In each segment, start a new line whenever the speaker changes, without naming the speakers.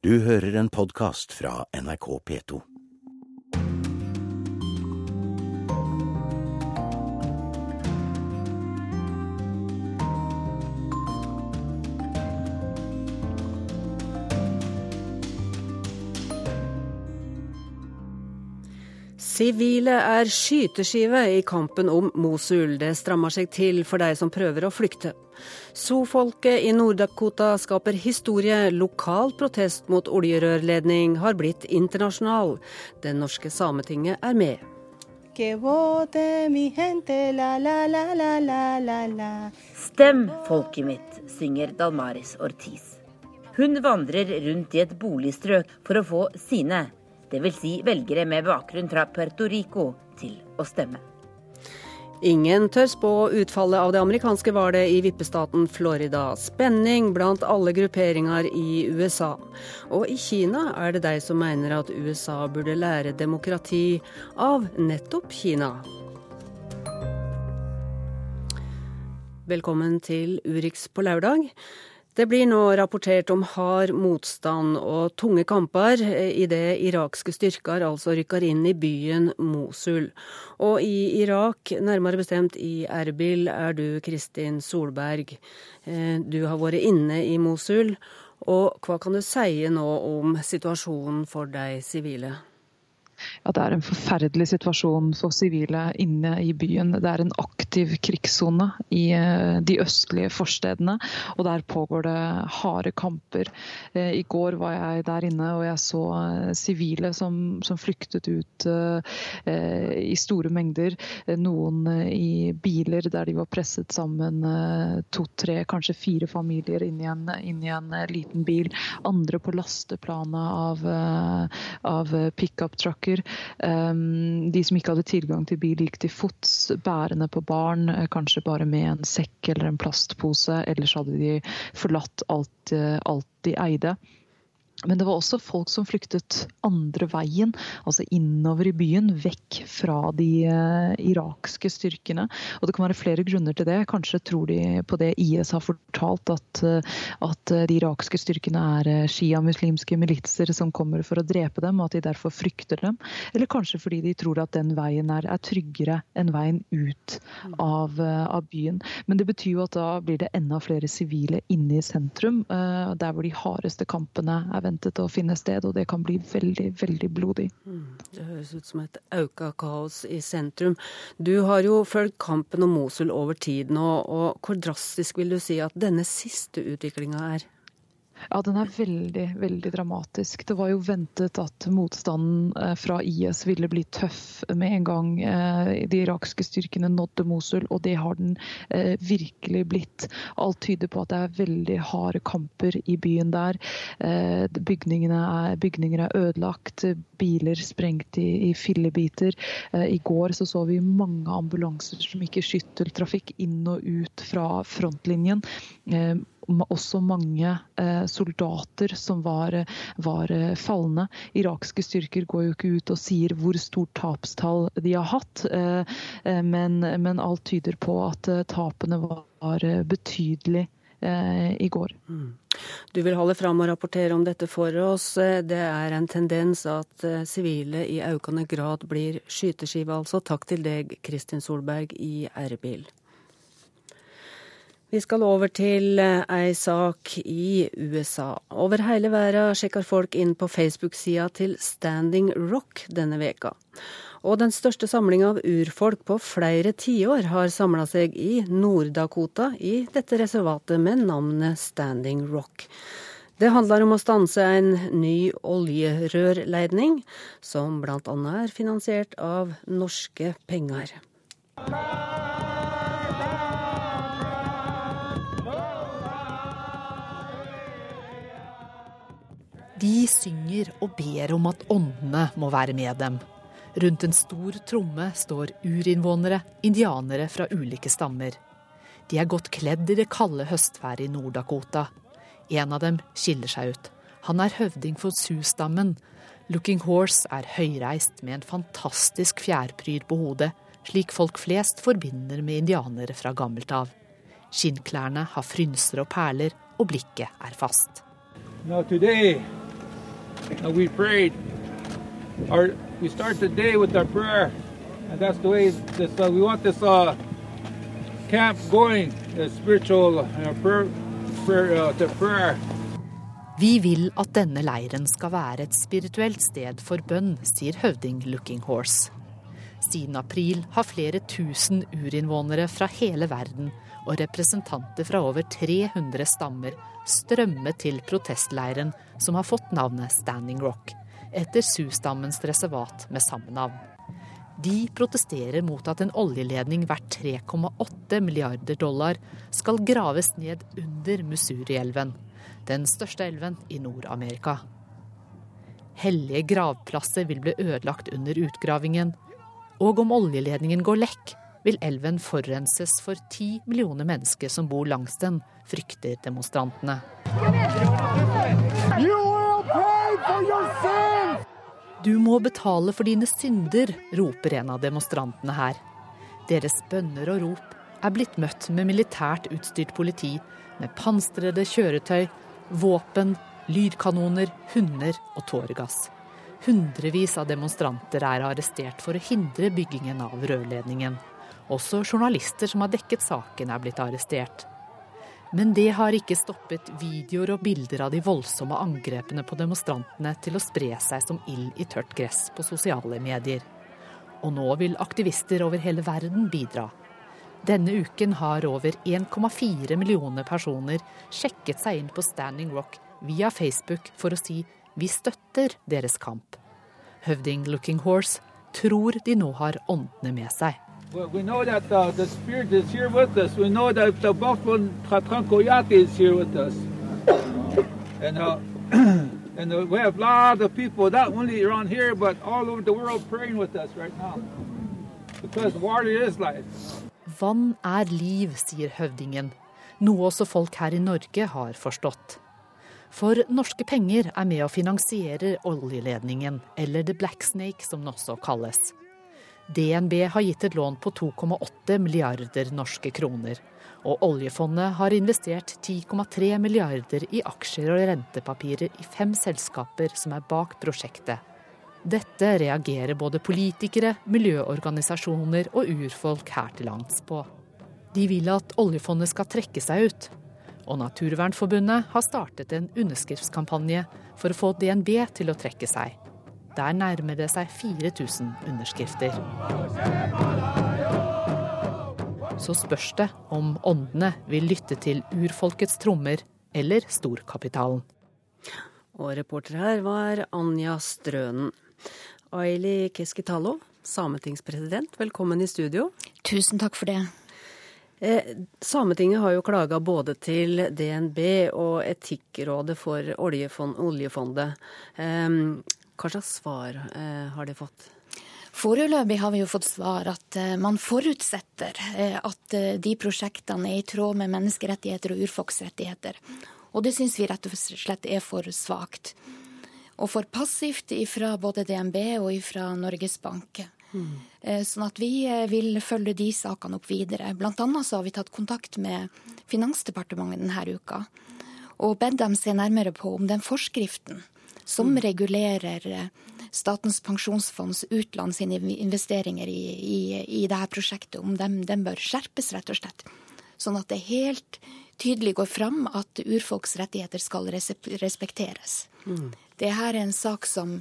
Du hører en podkast fra NRK P2.
Sivile er skyteskive i kampen om Mosul. Det strammer seg til for de som prøver å flykte. So-folket i Nord-Dakota skaper historie. Lokal protest mot oljerørledning har blitt internasjonal. Det norske Sametinget er med.
Stem, folket mitt, synger Dalmaris Ortiz. Hun vandrer rundt i et boligstrøk for å få sine dvs. Si velgere med bakgrunn fra Puerto Rico, til å stemme.
Ingen tør spå utfallet av det amerikanske valget i vippestaten Florida. Spenning blant alle grupperinger i USA. Og i Kina er det de som mener at USA burde lære demokrati av nettopp Kina. Velkommen til Urix på lørdag. Det blir nå rapportert om hard motstand og tunge kamper idet irakske styrker altså rykker inn i byen Mosul. Og i Irak, nærmere bestemt i Erbil, er du Kristin Solberg. Eh, du har vært inne i Mosul. Og hva kan du si nå om situasjonen for de sivile?
Ja, det er en forferdelig situasjon for sivile inne i byen. Det er en aktiv krigssone i eh, de østlige forstedene, og der pågår det harde kamper. Eh, I går var jeg der inne og jeg så eh, sivile som, som flyktet ut i store mengder. Noen i biler der de var presset sammen to-tre, kanskje fire familier inn i en, inn i en liten bil. Andre på lasteplanet av, av pickup-trucker ulykker. Ehm, de som ikke hadde tilgang til bil, gikk til fots, bærende på barn, eh, kanskje bare med en sekk eller en plastpose. Ellers hadde de forlatt alt, eh, alt de eide. Men det var også folk som flyktet andre veien, altså innover i byen, vekk fra de uh, irakske styrkene. Og Det kan være flere grunner til det. Kanskje tror de på det IS har fortalt, at, uh, at de irakske styrkene er shia-muslimske militser som kommer for å drepe dem, og at de derfor frykter dem. Eller kanskje fordi de tror at den veien er, er tryggere enn veien ut av, av, byen. Men det betyr jo at da blir det enda flere sivile inne i sentrum, der hvor de hardeste kampene er ventet å finne sted, og det kan bli veldig, veldig blodig. Mm,
det høres ut som et auka kaos i sentrum. Du har jo fulgt kampen om Mosul over tid nå, og hvor drastisk vil du si at denne siste utviklinga er?
Ja, den er veldig, veldig dramatisk. Det var jo ventet at motstanden eh, fra IS ville bli tøff med en gang eh, de irakske styrkene nådde Mosul, og det har den eh, virkelig blitt. Alt tyder på at det er veldig harde kamper i byen der. Er, bygninger er ødelagt, biler sprengt i, i fillebiter. I går så, så vi mange ambulanser som gikk i skytteltrafikk inn og ut fra frontlinjen også mange eh, soldater som var, var eh, falne. Irakske styrker går jo ikke ut og sier hvor stort tapstall de har hatt, eh, men, men alt tyder på at tapene var betydelig i går. Mm.
Du vil holde fram og rapportere om dette for oss. Det er en tendens at sivile i økende grad blir skyteskive, altså. Takk til deg, Kristin Solberg i Erbil. Vi skal over til eh, ei sak i USA. Over hele verden sjekker folk inn på Facebook-sida til Standing Rock denne veka. Og den største samlinga av urfolk på flere tiår har samla seg i Nord-Dakota, i dette reservatet med navnet Standing Rock. Det handler om å stanse en ny oljerørledning, som bl.a. er finansiert av norske penger.
De synger og ber om at åndene må være med dem. Rundt en stor tromme står urinnvånere, indianere fra ulike stammer. De er godt kledd i det kalde høstværet i Nord-Dakota. En av dem skiller seg ut. Han er høvding for Sioux-stammen. Looking Horse er høyreist med en fantastisk fjærpryd på hodet, slik folk flest forbinder med indianere fra gammelt av. Skinnklærne har frynser og perler, og blikket er fast.
Now today and we prayed. Our, we start the day with our prayer, and that's the way this, uh, we want this uh, camp going, the spiritual uh, prayer, prayer, uh, to prayer.
Vi vil at denne leiren skal være et spirituelt sted for bønn, sier høvding Looking Horse. Siden april har flere tusen urinnvånere fra hele verden og representanter fra over 300 stammer strømmet til protestleiren som har fått navnet Standing Rock, etter Sioux-stammens reservat med samme navn. De protesterer mot at en oljeledning verdt 3,8 milliarder dollar skal graves ned under Missouri-elven, den største elven i Nord-Amerika. Hellige gravplasser vil bli ødelagt under utgravingen, og om oljeledningen går lekk, vil elven forurenses for ti millioner mennesker som bor langs den, frykter demonstrantene. Du må betale for dine synder, roper en av demonstrantene her. Deres bønner og rop er blitt møtt med militært utstyrt politi, med pansrede kjøretøy, våpen, lydkanoner, hunder og tåregass. Hundrevis av demonstranter er arrestert for å hindre byggingen av rørledningen. Også journalister som har dekket saken, er blitt arrestert. Men det har ikke stoppet videoer og bilder av de voldsomme angrepene på demonstrantene til å spre seg som ild i tørt gress på sosiale medier. Og nå vil aktivister over hele verden bidra. Denne uken har over 1,4 millioner personer sjekket seg inn på Standing Rock via Facebook for å si vi støtter deres kamp. Høvding Looking Horse tror de nå har åndene med seg.
We know that uh, the Spirit is here with us. We know that the Buffalo Tratrankoyati is here with us. And, uh, and uh, we have a lot of people, not only around here, but all over the world praying with us right now. Because water is life.
Vann er liv, sier høvdingen, noe også folk her i Norge har forstått. For norske penger er med å finansiere oljeledningen, eller The Black Snake som den også kalles. DNB har gitt et lån på 2,8 milliarder norske kroner. Og oljefondet har investert 10,3 milliarder i aksjer og rentepapirer i fem selskaper som er bak prosjektet. Dette reagerer både politikere, miljøorganisasjoner og urfolk her til lands på. De vil at oljefondet skal trekke seg ut. Og Naturvernforbundet har startet en underskriftskampanje for å få DNB til å trekke seg. Der nærmer det seg 4000 underskrifter. Så spørs det om åndene vil lytte til urfolkets trommer eller storkapitalen.
Og reporter her var Anja Strønen. Aili Keskitalo, sametingspresident, velkommen i studio.
Tusen takk for det.
Eh, Sametinget har jo klaga både til DNB og Etikkrådet for oljefond, oljefondet. Hva slags svar eh, har de fått?
Foreløpig har vi jo fått svar at eh, man forutsetter eh, at de prosjektene er i tråd med menneskerettigheter og urfolksrettigheter. Og det syns vi rett og slett er for svakt. Og for passivt fra både DNB og fra Norges Bank. Mm. Sånn at vi vil følge de sakene opp videre. Blant annet så har vi tatt kontakt med Finansdepartementet denne uka. Og bedt dem se nærmere på om den forskriften som mm. regulerer Statens pensjonsfonds utland sine investeringer i, i, i dette prosjektet, om de, dem bør skjerpes, rett og slett. Sånn at det helt tydelig går fram at urfolks rettigheter skal respekteres. Mm. Det her er en sak som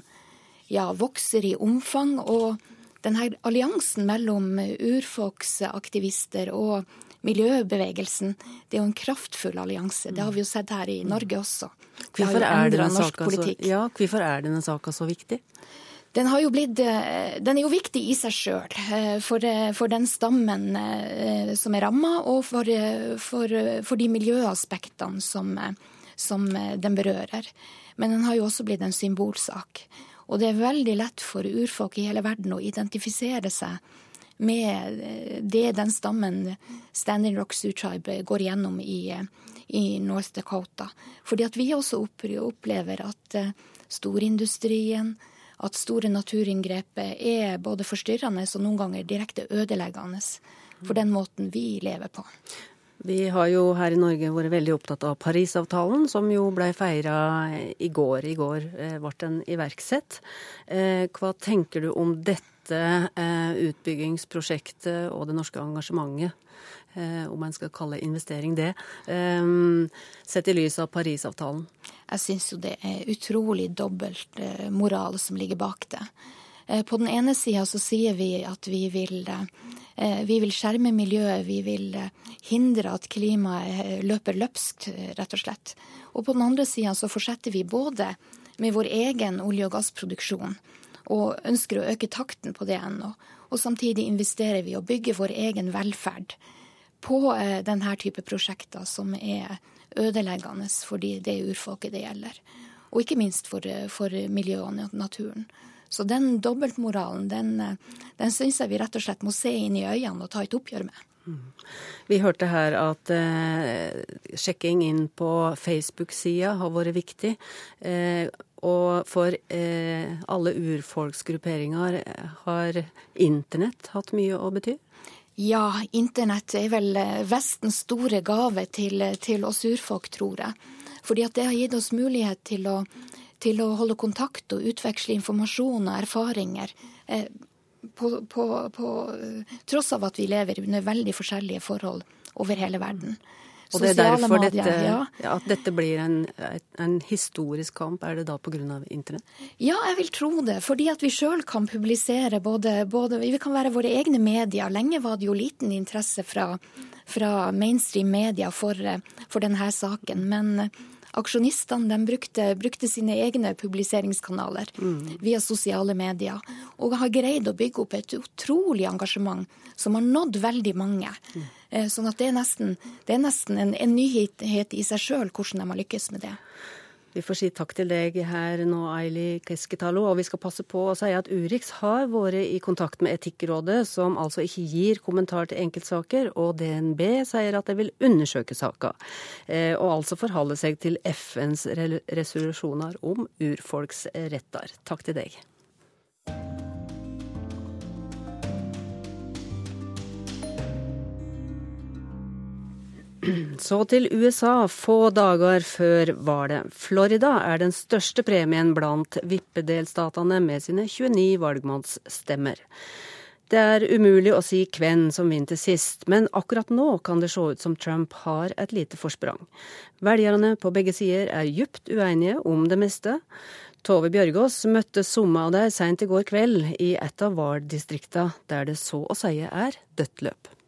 ja, vokser i omfang. og denne alliansen mellom urfolksaktivister og miljøbevegelsen, det er jo en kraftfull allianse. Det har vi jo sett her i Norge også.
Hvorfor er, så, ja, hvorfor er denne saka så viktig?
Den, blitt, eh, den, er jo viktig i seg sjøl, eh, for, eh, for, den stammen som er ramma, og for, for, for, de miljøaspektene som, som, den berører. Men den har jo også blitt en symbolsak. Og det er veldig lett for urfolk i hele verden å identifisere seg med det den stammen Standing Rock Sioux Tribe går gjennom i, i North Dakota. Fordi at vi også opplever at storindustrien, at store naturinngrep er både forstyrrende og noen ganger direkte ødeleggende for den måten vi lever på.
Vi har jo her i Norge vært veldig opptatt av Parisavtalen, som jo ble feira i går. I går eh, ble den iverksett. Eh, hva tenker du om dette eh, utbyggingsprosjektet og det norske engasjementet? Om en skal kalle investering det, sett i lys av Parisavtalen?
Jeg syns jo det er utrolig dobbelt moral som ligger bak det. På den ene sida så sier vi at vi vil Eh, vi vil skjerme miljøet, vi vil eh, hindre at klimaet eh, løper løpsk, rett og slett. Og på den andre sida så fortsetter vi både med vår egen olje- og gassproduksjon og ønsker å øke takten på det ennå. Og samtidig investerer vi og bygger vår egen velferd på denne type prosjekter som er ødeleggende for det urfolket det gjelder. Og ikke minst for, for miljøet og naturen. Så den dobbeltmoralen, den, den syns jeg vi rett og slett må se inn i øynene og ta et oppgjør med.
Vi hørte her at eh, sjekking inn på Facebook-sida har vært viktig. Eh, og for eh, alle urfolksgrupperinger har internett hatt mye å bety?
Ja, internett er vel eh, Vestens store gave til, til oss urfolk, tror jeg. Fordi at det har gitt oss mulighet til å til å holde kontakt og utveksle informasjon og erfaringer. Eh, på, på, på, tross av at vi lever under veldig forskjellige forhold over hele verden.
Og det er derfor dette, ja. At dette blir en, en, historisk kamp, er det da pga. internett?
Ja, jeg vil tro det. Fordi at vi sjøl kan publisere både, både, Vi kan være våre egne medier. Lenge var det jo liten interesse fra, fra mainstream media for, for denne saken. Men Aksjonistene brukte, brukte, sine egne publiseringskanaler mm. via sosiale medier, og har greid å bygge opp et utrolig engasjement som har nådd veldig mange. Mm. Sånn at det er nesten, det er nesten en, en nyhet i seg sjøl hvordan de har lykkes med det.
Vi får si takk til deg her nå, Aili Keskitalo. Og vi skal passe på å si at Urix har vært i kontakt med Etikkrådet, som altså ikke gir kommentar til enkeltsaker, og DNB sier at de vil undersøke saka. Eh, og altså forholde seg til FNs resolusjoner om urfolks retter. Takk til deg. Så til USA få dager før valget. Florida er den største premien blant vippedelstatene med sine 29 valgmannsstemmer. Det er umulig å si hvem som vinner sist, men akkurat nå kan det se ut som Trump har et lite forsprang. Velgerne på begge sider er djupt uenige om det meste. Tove Bjørgaas møtte somme av dem seint i går kveld i et av valgdistriktene der det så å si er dødt løp.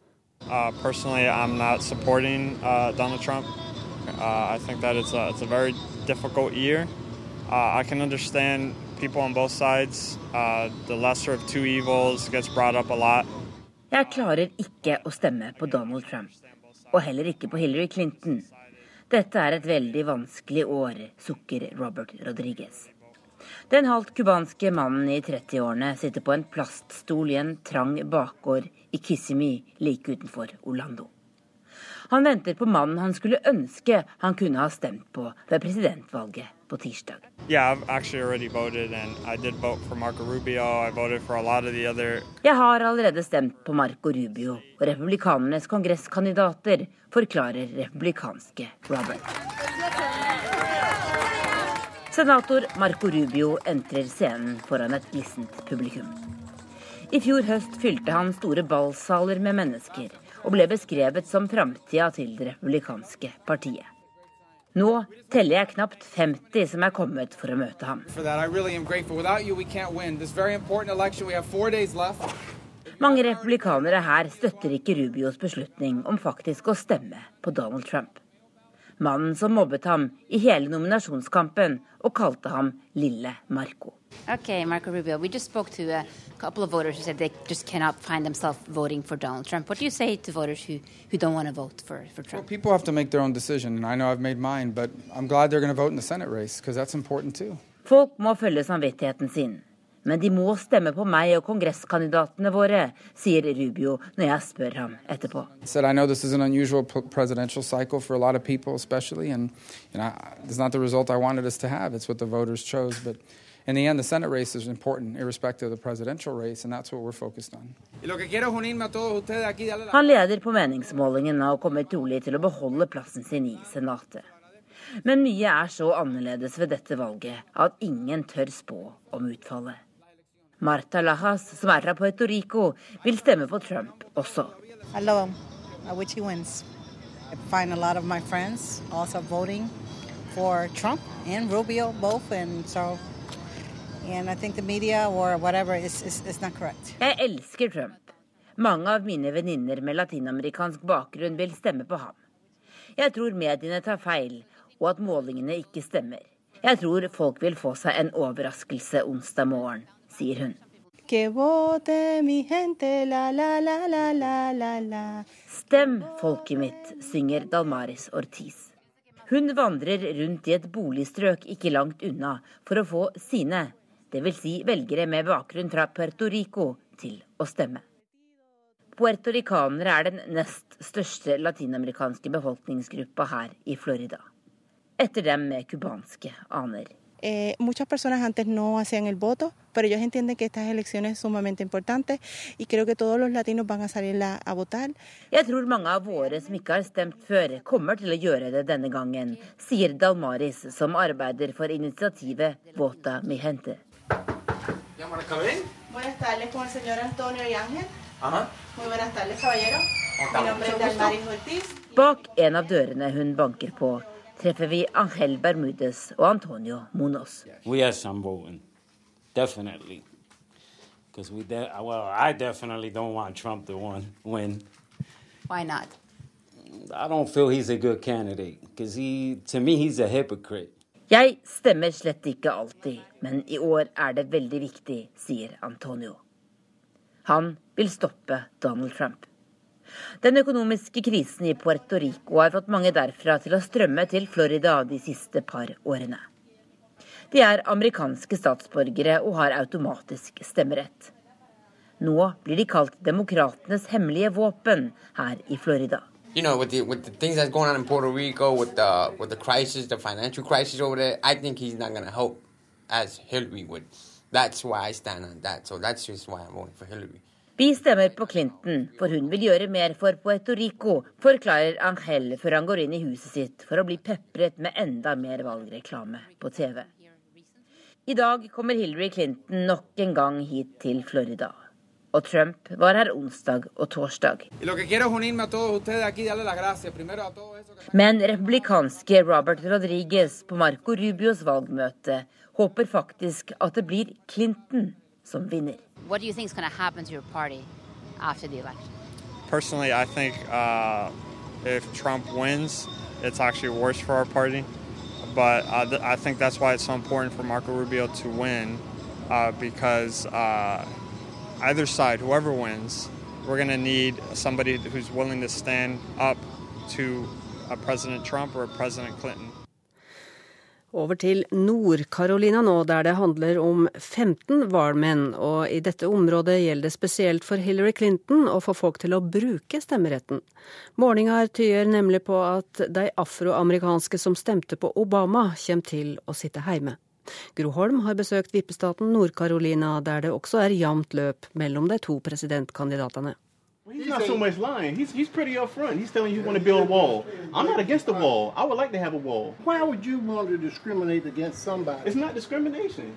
Uh, personally, I'm not supporting uh, Donald Trump. Uh, I think that it's a, it's a very difficult year. Uh, I can understand people on both sides. Uh, the lesser of two evils gets brought up a lot.
Jeg klarer ikke å stemme på Donald Trump, og heller ikke på Hillary Clinton. Dette er et veldig vanskelig år, sukker Robert Rodriguez. Den halvt cubanske mannen i 30-årene sitter på en plaststol i en trang bakgård i Kissimmee like utenfor Orlando. Han venter på mannen han skulle ønske han kunne ha stemt på ved presidentvalget på tirsdag.
Yeah,
Jeg har allerede stemt på Marco Rubio og republikanernes kongresskandidater, forklarer republikanske Robert. Senator Marco Rubio entrer scenen foran et glissent publikum. I fjor høst fylte han store ballsaler med mennesker, og ble beskrevet som framtida til det republikanske partiet. Nå teller jeg knapt 50 som er kommet for å møte ham. Mange republikanere her støtter ikke Rubios beslutning om faktisk å stemme på Donald Trump mannen som mobbet ham i hele nominasjonskampen og kalte ham Lille Marco.
Okay, Marco Rubio, we just spoke to a couple of voters who said they just cannot find themselves voting for Donald Trump. What do you say to voters who, who don't want to vote for, for Trump?
Well, people have to make their own decision, and I know I've made mine, but I'm glad they're going to vote in the Senate race, because that's important too.
Folk må følge samvittigheten sin. Men de må stemme på meg og kongresskandidatene våre, sier Rubio når jeg spør ham etterpå.
Said, I know this is an unusual presidential cycle for a lot of people, especially, and you know, it's not the result I wanted us to have. It's what the voters chose, but in the end, the Senate race is important, irrespective of the presidential race, and that's what we're focused on.
Han leder på meningsmålingen og kommer trolig til å beholde plassen sin i Senatet. Men mye er så annerledes ved dette valget at ingen tør spå om utfallet. Marta Lajas, som er fra Puerto Rico, vil stemme på Trump også.
I love him. I wish he wins. I find a lot of my friends also voting for Trump and Rubio both, and so is, is, is.
Jeg elsker Trump. Mange av mine venninner med latinamerikansk bakgrunn vil stemme på ham. Jeg tror mediene tar feil, og at målingene ikke stemmer. Jeg tror folk vil få seg en overraskelse onsdag morgen, sier hun. Stem, folket mitt, synger Dalmaris Ortiz. Hun vandrer rundt i et boligstrøk ikke langt unna for å få sine, dvs. Si velgere med bakgrunn fra Puerto Rico, til å stemme. Puertoricanere er den nest største latinamerikanske befolkningsgruppa her i Florida. Etter dem med cubanske aner.
Eh, muchas personas antes no hacían el voto, pero ellos entienden que estas elecciones son sumamente importantes y creo que todos los latinos van a salir a, a votar.
Jeg tror mange av våre som ikke har stemt før, kommer til å gjøre det denne gangen, sier Dalmaris, som arbeider for initiativet Vota mi gente.
Buenas tardes con el señor Antonio y Ángel. Muy buenas tardes, caballero. Mi nombre es Dalmaris Ortiz.
Bak en av dørene hun banker på, treffer vi Angel Bermudes og Antonio Munoz.
We some voting, definitely. Because we, de- well, I definitely don't want Trump to win. win.
Why not?
I don't feel he's a good candidate. Because he, to me, he's a hypocrite.
Jeg stemmer slett ikke alltid, men i år er det veldig viktig, sier Antonio. Han vil stoppe Donald Trump. Den økonomiske krisen i Puerto Rico har fått mange derfra til å strømme til Florida de siste par årene. De er amerikanske statsborgere og har automatisk stemmerett. Nå blir de kalt demokratenes hemmelige våpen her i Florida.
You know, with the with the things that's going on in Puerto Rico, with the with the crisis, the financial crisis over there, I think he's not gonna help as Hillary would. That's why I stand on that. So that's just why I'm voting for Hillary.
Vi stemmer på Clinton, for hun vil gjøre mer for Puerto Rico, forklarer Angel før han går inn i huset sitt for å bli pepret med enda mer valgreklame på TV. I dag kommer Hillary Clinton nok en gang hit til Florida. Og Trump var her onsdag og torsdag. Men republikanske Robert Rodriguez på Marco Rubios valgmøte håper faktisk at det blir Clinton som vinner.
What do you think is going to happen to your party after the election?
Personally, I think uh, if Trump wins, it's actually worse for our party. But uh, th- I think that's why it's so important for Marco Rubio to win, uh, because uh, either side, whoever wins, we're going to need somebody who's willing to stand up to a President Trump or a President Clinton.
Over til Nord-Carolina nå, der det handler om 15 valgmenn. Og i dette området gjelder det spesielt for Hillary Clinton å få folk til å bruke stemmeretten. Målinger tyder nemlig på at de afroamerikanske som stemte på Obama, kommer til å sitte hjemme. Gro Holm har besøkt vippestaten Nord-Carolina, der det også er jevnt løp mellom de to presidentkandidatene.
He's not so much lying. He's he's pretty upfront. He's telling you he want to build a wall. I'm not against the wall. I would like to have a wall.
Why would you want to discriminate against somebody?
It's not discrimination.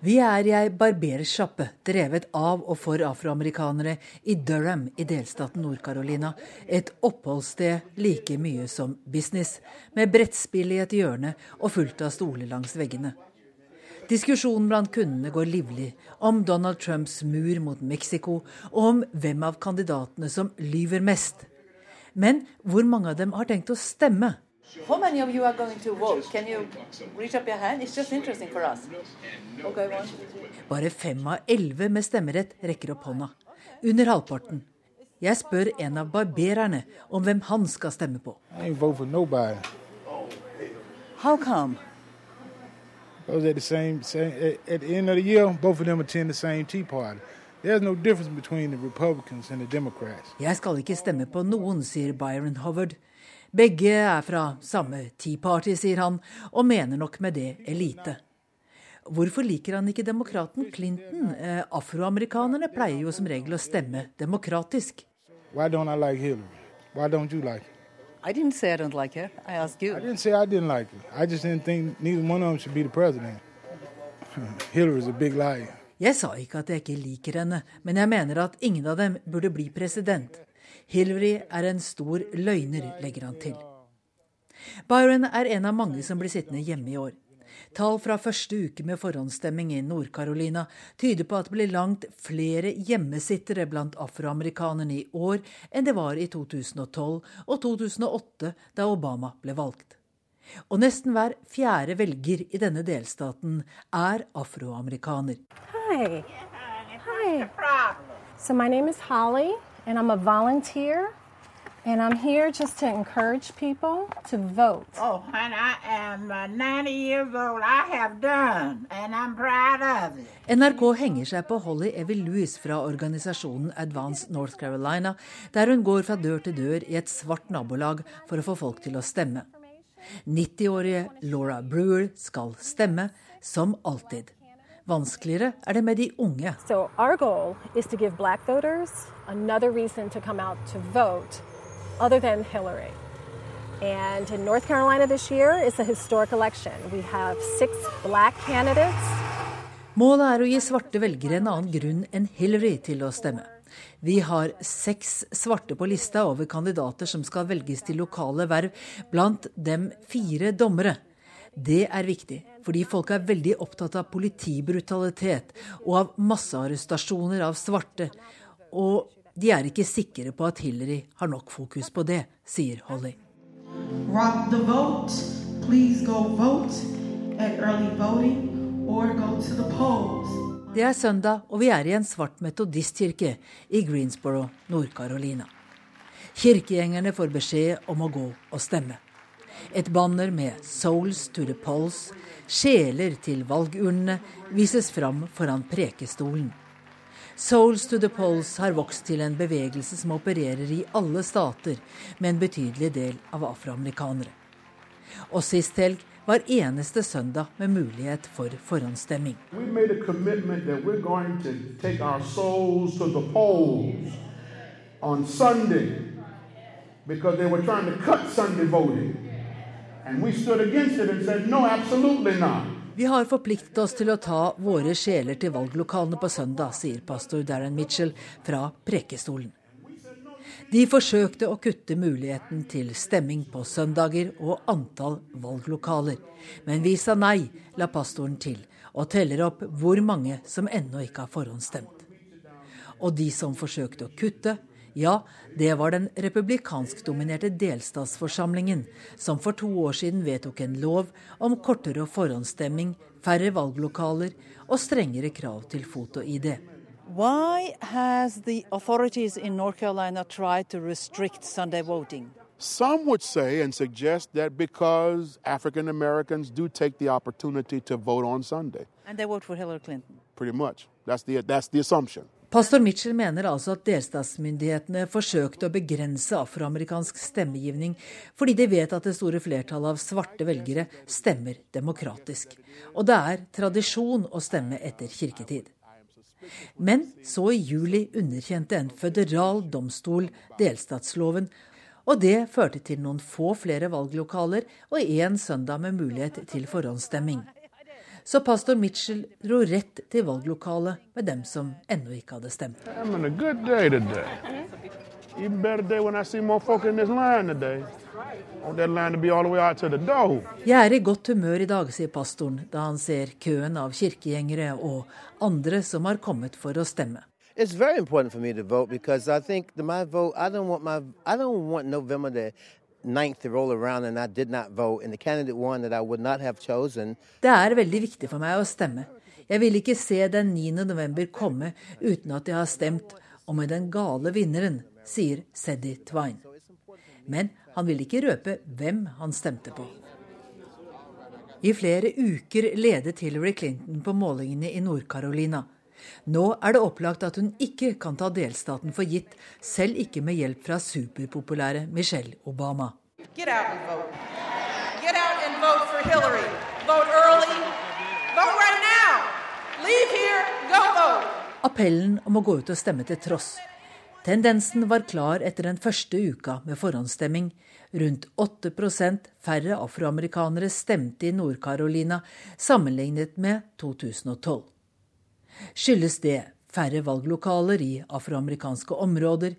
Vi er i ei barbersjappe drevet av og for afroamerikanere i Durham i delstaten Nord-Carolina. Et oppholdssted like mye som business, med brettspill i et hjørne og fullt av stoler langs veggene. Diskusjonen blant kundene går livlig om Donald Trumps mur mot Mexico, og om hvem av kandidatene som lyver mest. Men hvor mange av dem har tenkt å stemme?
How many of you are going to vote? Can you reach up your hand? It's just interesting for us. Okay, one.
Bare fem av elleve med stemmerett rekker opp hånda. Under halvparten. Jeg spør en av barbererne om hvem han skal stemme på.
I ain't vote for nobody.
How come?
Those at the same, same at, at the end of the year, both of them attend the same Tea Party. No difference between the Republicans and the Democrats.
Jeg skal ikke stemme på noen, sier Byron Howard. Begge er fra samme Tea Party, sier han, og mener nok med det elite. Hvorfor liker han ikke demokraten Clinton? Eh, afroamerikanerne pleier jo som regel å stemme demokratisk.
Why don't I like Hillary? Why don't you like her?
I didn't say I don't like her. I asked you.
I didn't say I didn't like her. I just didn't think neither one of them should be the president. Hillary's a big liar.
Jeg sa ikke at jeg ikke liker henne, men jeg mener at ingen av dem burde bli president. Hillary er en stor løgner, legger han til. Byron er en av mange som blir sittende hjemme i år. Tall fra første uke med forhåndsstemming i Nord-Carolina tyder på at det blir langt flere hjemmesittere blant afroamerikanerne i år enn det var i 2012 og 2008, da Obama ble valgt. Og nesten hver fjerde velger i denne delstaten er afroamerikaner.
Hi. Hi. So my name is Holly, and I'm a volunteer And I'm here just to encourage people to vote.
Oh, and I am uh, 90 years old. I have done, and I'm proud of it.
NRK henger seg på Holly Evy Lewis fra organisasjonen Advance North Carolina, der hun går fra dør til dør i et svart nabolag for å få folk til å stemme. 90-årige Laura Brewer skal stemme, som alltid. Vanskeligere er det med de unge.
So our goal is to give black voters another reason to come out to vote other than Hillary. And in North Carolina this year is a historic election. We have six black candidates.
Målet er å gi svarte velgere en annen grunn enn Hillary til å stemme. Vi har seks svarte på lista over kandidater som skal velges til lokale verv, blant dem fire dommere. Det er viktig, fordi folk er veldig opptatt av politibrutalitet og av massearrestasjoner av svarte. Og de er ikke sikre på at Hillary har nok fokus på det, sier Holly. Det er søndag, og vi er i en svart metodistkirke i Greensboro, Nord-Carolina. Kirkegjengerne får beskjed om å gå og stemme. Et banner med 'Souls to the Polls', sjeler til valgurnene, vises fram foran prekestolen. Souls to the Polls har vokst til en bevegelse som opererer i alle stater, med en betydelig del av afroamerikanere. Og sist helg var eneste søndag med mulighet for forhåndsstemming. Because they were trying to cut Sunday voting. Vi har forpliktet oss til å ta våre sjeler til valglokalene på søndag, sier pastor Darren Mitchell fra Prekestolen. De forsøkte å kutte muligheten til stemming på søndager og antall valglokaler. Men vi sa nei, la pastoren til, og teller opp hvor mange som ennå ikke har forhåndsstemt. Og de som forsøkte å kutte, ja, det var den republikanskdominerte delstatsforsamlingen som for to år siden vedtok en lov om kortere forhåndsstemming, færre valglokaler og strengere krav til foto-ID.
Why has the authorities in North Carolina tried to restrict Sunday voting?
Some would say and suggest that because African Americans do take the opportunity to vote on Sunday.
And they vote for Hillary Clinton.
Pretty much. That's the, that's the assumption.
Pastor Mitchell mener altså at delstatsmyndighetene forsøkte å begrense afroamerikansk stemmegivning fordi de vet at det store flertallet av svarte velgere stemmer demokratisk. Og det er tradisjon å stemme etter kirketid. Men så i juli underkjente en føderal domstol delstatsloven, og det førte til noen få flere valglokaler og én søndag med mulighet til forhåndsstemming. Så pastor Mitchell dro rett til valglokalet med dem som ennå ikke hadde stemt. Jeg er i godt humør i dag, sier pastoren da han ser køen av kirkegjengere og andre som har kommet for å stemme.
It's very important for me to vote because I think my vote. I don't want my. I don't want November to 9th roll around and I did not vote, and the candidate won that I would not have chosen.
Det er veldig viktig for meg å stemme. Jeg vil ikke se den 9. november komme uten at jeg har stemt, og med den gale vinneren, sier Seddy Twine. Men han vil ikke røpe hvem han stemte på. I flere uker ledet Hillary Clinton på målingene i Nord-Carolina. Nå er det opplagt at hun ikke kan ta delstaten for gitt, selv ikke med hjelp fra superpopulære Michelle Obama.
Get out and vote. Get out and vote for Hillary. Vote early. Vote right now. Leave here. Go vote.
Appellen om å gå ut og stemme til tross. Tendensen var klar etter den første uka med forhåndsstemming. Rundt 8% færre afroamerikanere stemte i Nord-Carolina sammenlignet med 2012. Skyldes det færre valglokaler i afroamerikanske områder,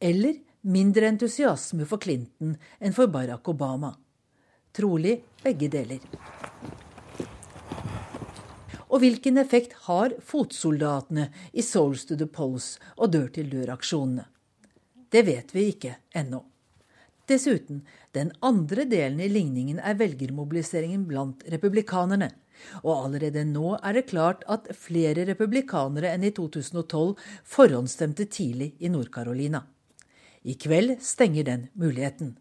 eller mindre entusiasme for Clinton enn for Barack Obama? Trolig begge deler. Og hvilken effekt har fotsoldatene i Souls to the Polls og dør-til-dør-aksjonene? Det vet vi ikke ennå. Dessuten, den andre delen i ligningen er velgermobiliseringen blant republikanerne. Og allerede nå er det klart at flere republikanere enn i 2012 forhåndsstemte tidlig i Nord-Carolina. I kveld stenger den muligheten.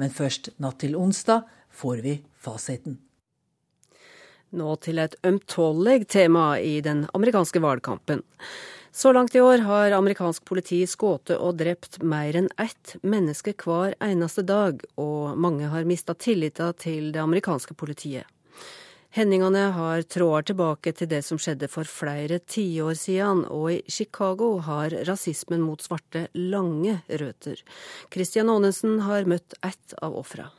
Men først natt til onsdag får vi fasiten.
Nå til et ømtålig tema i den amerikanske valgkampen. Så langt i år har amerikansk politi skutt og drept mer enn ett menneske hver eneste dag, og mange har mista tilliten til det amerikanske politiet. Hendelsene har tråder tilbake til det som skjedde for flere tiår siden, og i Chicago har rasismen mot svarte lange røtter. Christian Aanesen har møtt ett av ofra.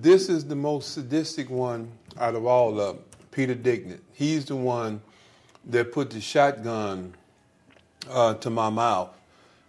This is the most sadistic one out of Peter Dignit. He's the one that put the shotgun uh, to my mouth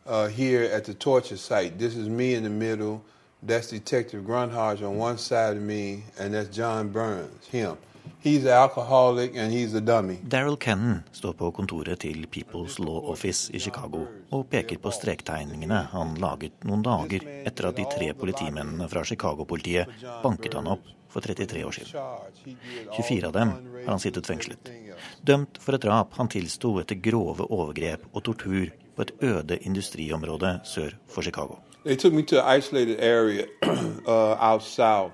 uh, here at the torture site. This is me in the middle. That's Detective Grunhage on one side of me, and that's John Burns, him. He's an alcoholic and he's a dummy.
Daryl Kennan står på kontoret til People's Law Office i Chicago og peker på strektegningene han laget noen dager etter at de tre politimennene fra Chicago-politiet banket han opp for 33 år siden. 24 av dem har han sittet fengslet. Dømt for et drap han tilsto etter grove overgrep og tortur på et øde industriområde sør for Chicago.
They took me to an isolated area uh, out south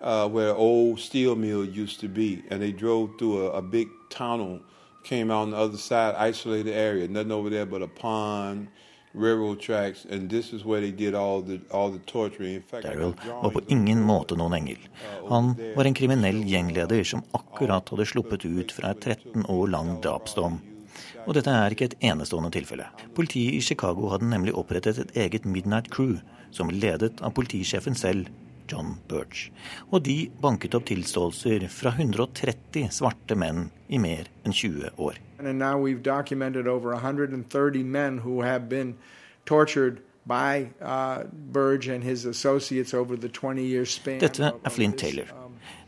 uh, where an old steel mill used to be, and they drove through a, a big tunnel, came out on the other side, isolated area, nothing over there but a pond, railroad tracks, and this is where they did all the, all the torturing. In fact,
Daryl var på ingen måte noen engel. Han var en kriminell gjengleder som akkurat hadde sluppet ut fra et 13 år lang drapsdom. Og dette er ikke et enestående tilfelle. Politiet i Chicago hadde nemlig opprettet et eget Midnight Crew, som ledet av politisjefen selv, John Birch. Og de banket opp tilståelser fra 130 svarte menn i mer enn 20 år.
And now we've documented over 130 men who have been tortured by uh, Burge and his associates over the 20 year span.
Dette er Flint Taylor,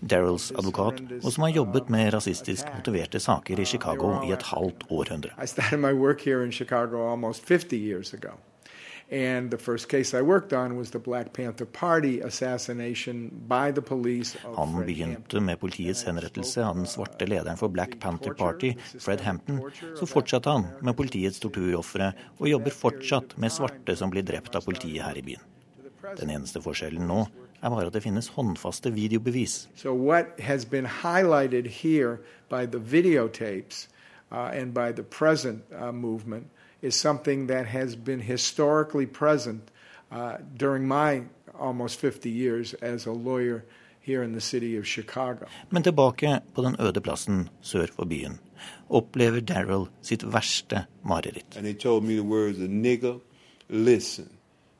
Daryls advokat, og som har jobbet med rasistisk motiverte saker i Chicago i et halvt århundre.
I started my work here in Chicago almost 50 years ago. And the first case I worked on was the Black Panther Party assassination by the police.
Han begynte med politiets henrettelse av den svarte lederen for Black Panther Party, Fred Hampton. Så fortsatte han med politiets torturofre, og jobber fortsatt med svarte som blir drept av politiet her i byen. Den eneste forskjellen nå er bare at det finnes håndfaste videobevis.
So what has been highlighted here by the videotapes uh, and by the present uh, movement is something that has been historically present uh, during my almost 50 years as a lawyer here in the city of Chicago.
Men tilbake på den øde plassen sør for byen opplever Daryl sitt verste mareritt.
And they told me the words of nigger, listen.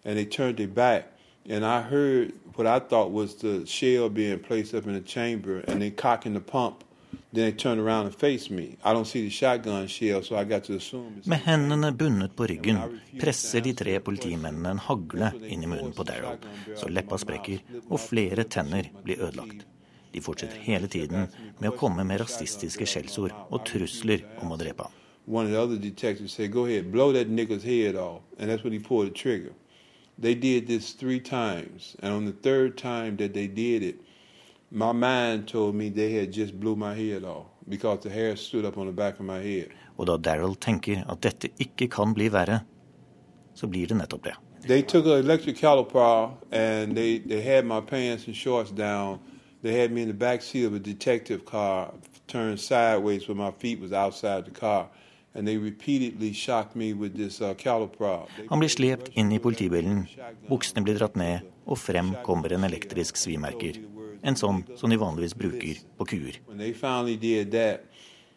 And they turned their back. And I heard what I thought was the shell being placed up in the chamber and then cocking the pump. Then they turned around and faced me. I don't see the shotgun shell, so I got to assume
Med hendene bundet på ryggen presser de tre politimennene en hagle inn i munnen på Daryl, så leppa sprekker og flere tenner blir ødelagt. De fortsetter hele tiden med å komme med rasistiske skjellsord og trusler om å drepe ham.
One of the other detectives said, "Go ahead, blow that nigger's head off," and that's when he pulled the trigger. They did this three times, and on the third time that they did it, my mind told me they had just blew my head off because the hair stood up on the back of my head.
Og da Daryl tenker at dette ikke kan bli verre, så blir det nettopp det.
They took an electric caliper and they, they had my pants and shorts down. They had me in the back seat of a detective car, turned sideways where my feet was outside the car. And they repeatedly shocked me with this uh.
Han blir slept inn i politibilen, buksene blir dratt ned, og frem kommer en elektrisk svimerker. En sånn som de vanligvis bruker på kuer.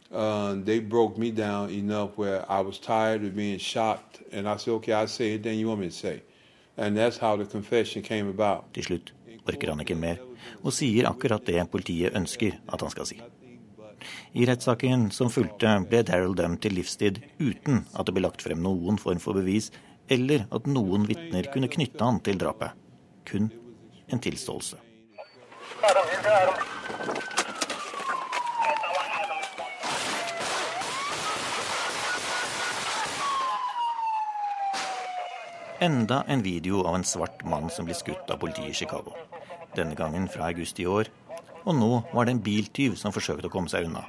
Uh, they broke me down enough where I was tired of being shocked, and I said, "Okay, I say anything you want me to say," and that's how the confession came about.
Til slutt orker han ikke mer, og sier akkurat det politiet ønsker at han skal si. I rettssaken som fulgte, ble Daryl dømt til livstid uten at det ble lagt frem noen form for bevis, eller at noen vitner kunne knytte han til drapet. Kun en tilståelse. Enda en video av en svart mann som blir skutt av politiet i Chicago. Denne gangen fra august i år. Og nå var det en biltyv som forsøkte å komme seg unna.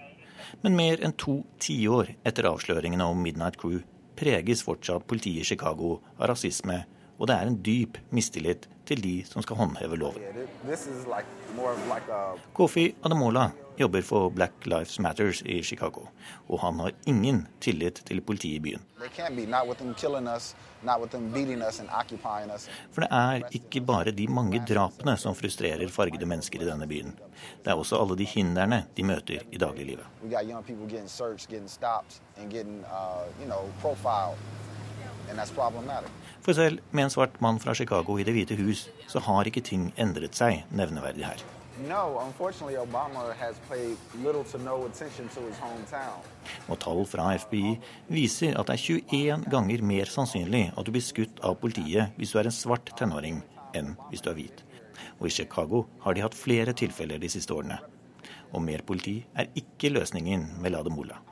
Men mer enn to tiår etter avsløringene om Midnight Crew preges fortsatt politiet i Chicago av rasisme, og det er en dyp mistillit til de som skal håndheve loven. Kofi Ademola jobber for Black Lives Matters i Chicago, og han har ingen tillit til politiet i byen. For det er ikke bare de mange drapene som frustrerer fargede mennesker i denne byen. Det er også alle de hindrene de møter i dagliglivet. For selv med en svart mann fra Chicago i Det hvite hus, så har ikke ting endret seg nevneverdig her. Og tall fra FBI viser at det er 21 ganger mer sannsynlig at du blir skutt av politiet hvis du er en svart tenåring, enn hvis du er hvit. Og i Chicago har de hatt flere tilfeller de siste årene. Og mer politi er ikke løsningen med Lademola.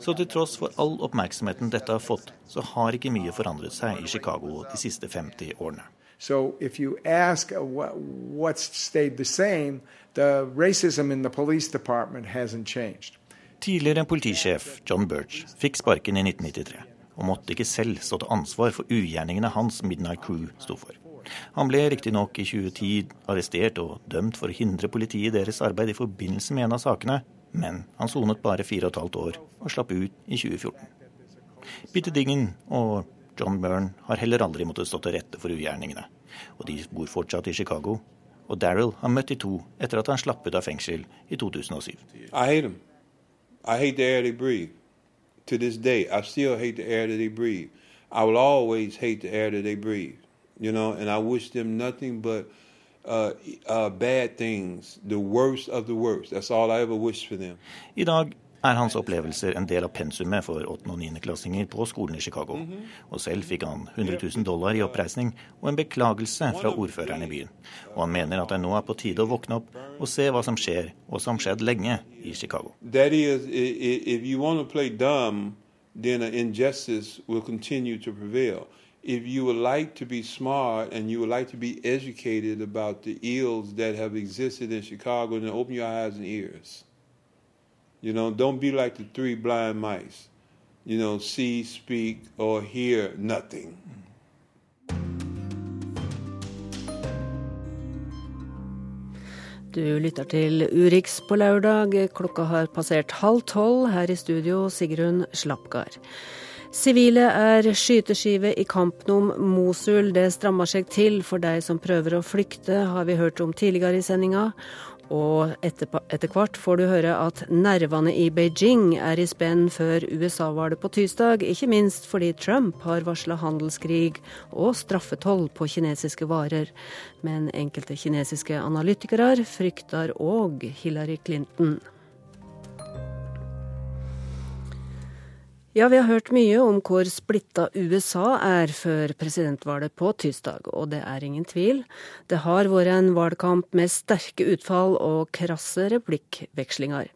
Så til tross for all oppmerksomheten dette har fått, så har ikke mye forandret seg i Chicago de siste 50 årene.
So if you ask uh, what's stayed the same, the racism in the police department hasn't changed.
Tidligere politisjef John Birch fikk sparken i 1993, og måtte ikke selv stå til ansvar for ugjerningene hans Midnight Crew sto for. Han ble riktignok i 2010 arrestert og dømt for å hindre politiet i deres arbeid i forbindelse med en av sakene, men han sonet bare fire og et halvt år og slapp ut i 2014. Peter Dingen og John Byrne har heller aldri måttet stå til rette for ugjerningene, og de bor fortsatt i Chicago. Og Daryl har møtt de to etter at han slapp ut av fengsel i 2007.
I hate the air they breathe. To this day, I still hate the air that they breathe. I will always hate the air that they breathe. You know, and I wish them nothing but uh, uh, bad things, the worst of the worst. That's all I ever wish for them.
I dag er hans opplevelser en del av pensumet for 8. og 9. klassinger på skolen i Chicago. Og selv fikk han 100 000 dollar i oppreisning og en beklagelse fra ordføreren i byen. Og han mener at det nå er på tide å våkne opp og se hva som skjer, og som har skjedd lenge i Chicago.
Hvis is, vil spille if you want to play dumb, then an injustice will continue to prevail. If you would like to be smart and you would like to be educated about the ills that have existed in Chicago, then open your eyes and ears. You know, don't be like the three blind mice. You know, see, speak, or hear nothing.
Du lytter til Urix på lørdag. Klokka har passert halv tolv. Her i studio Sigrun Slapgard. Sivile er skyteskive i kampen om Mosul. Det strammer seg til for de som prøver å flykte, har vi hørt om tidligere i sendinga. Og etter, etter hvert får du høre at nervene i Beijing er i spenn før USA-valget på tirsdag, ikke minst fordi Trump har varsla handelskrig og straffetoll på kinesiske varer. Men enkelte kinesiske analytikere frykter òg Hillary Clinton. Ja, vi har hørt mye om hvor splitta USA er før presidentvalget på tirsdag, og det er ingen tvil. Det har vært en valgkamp med sterke utfall og krasse replikkvekslinger.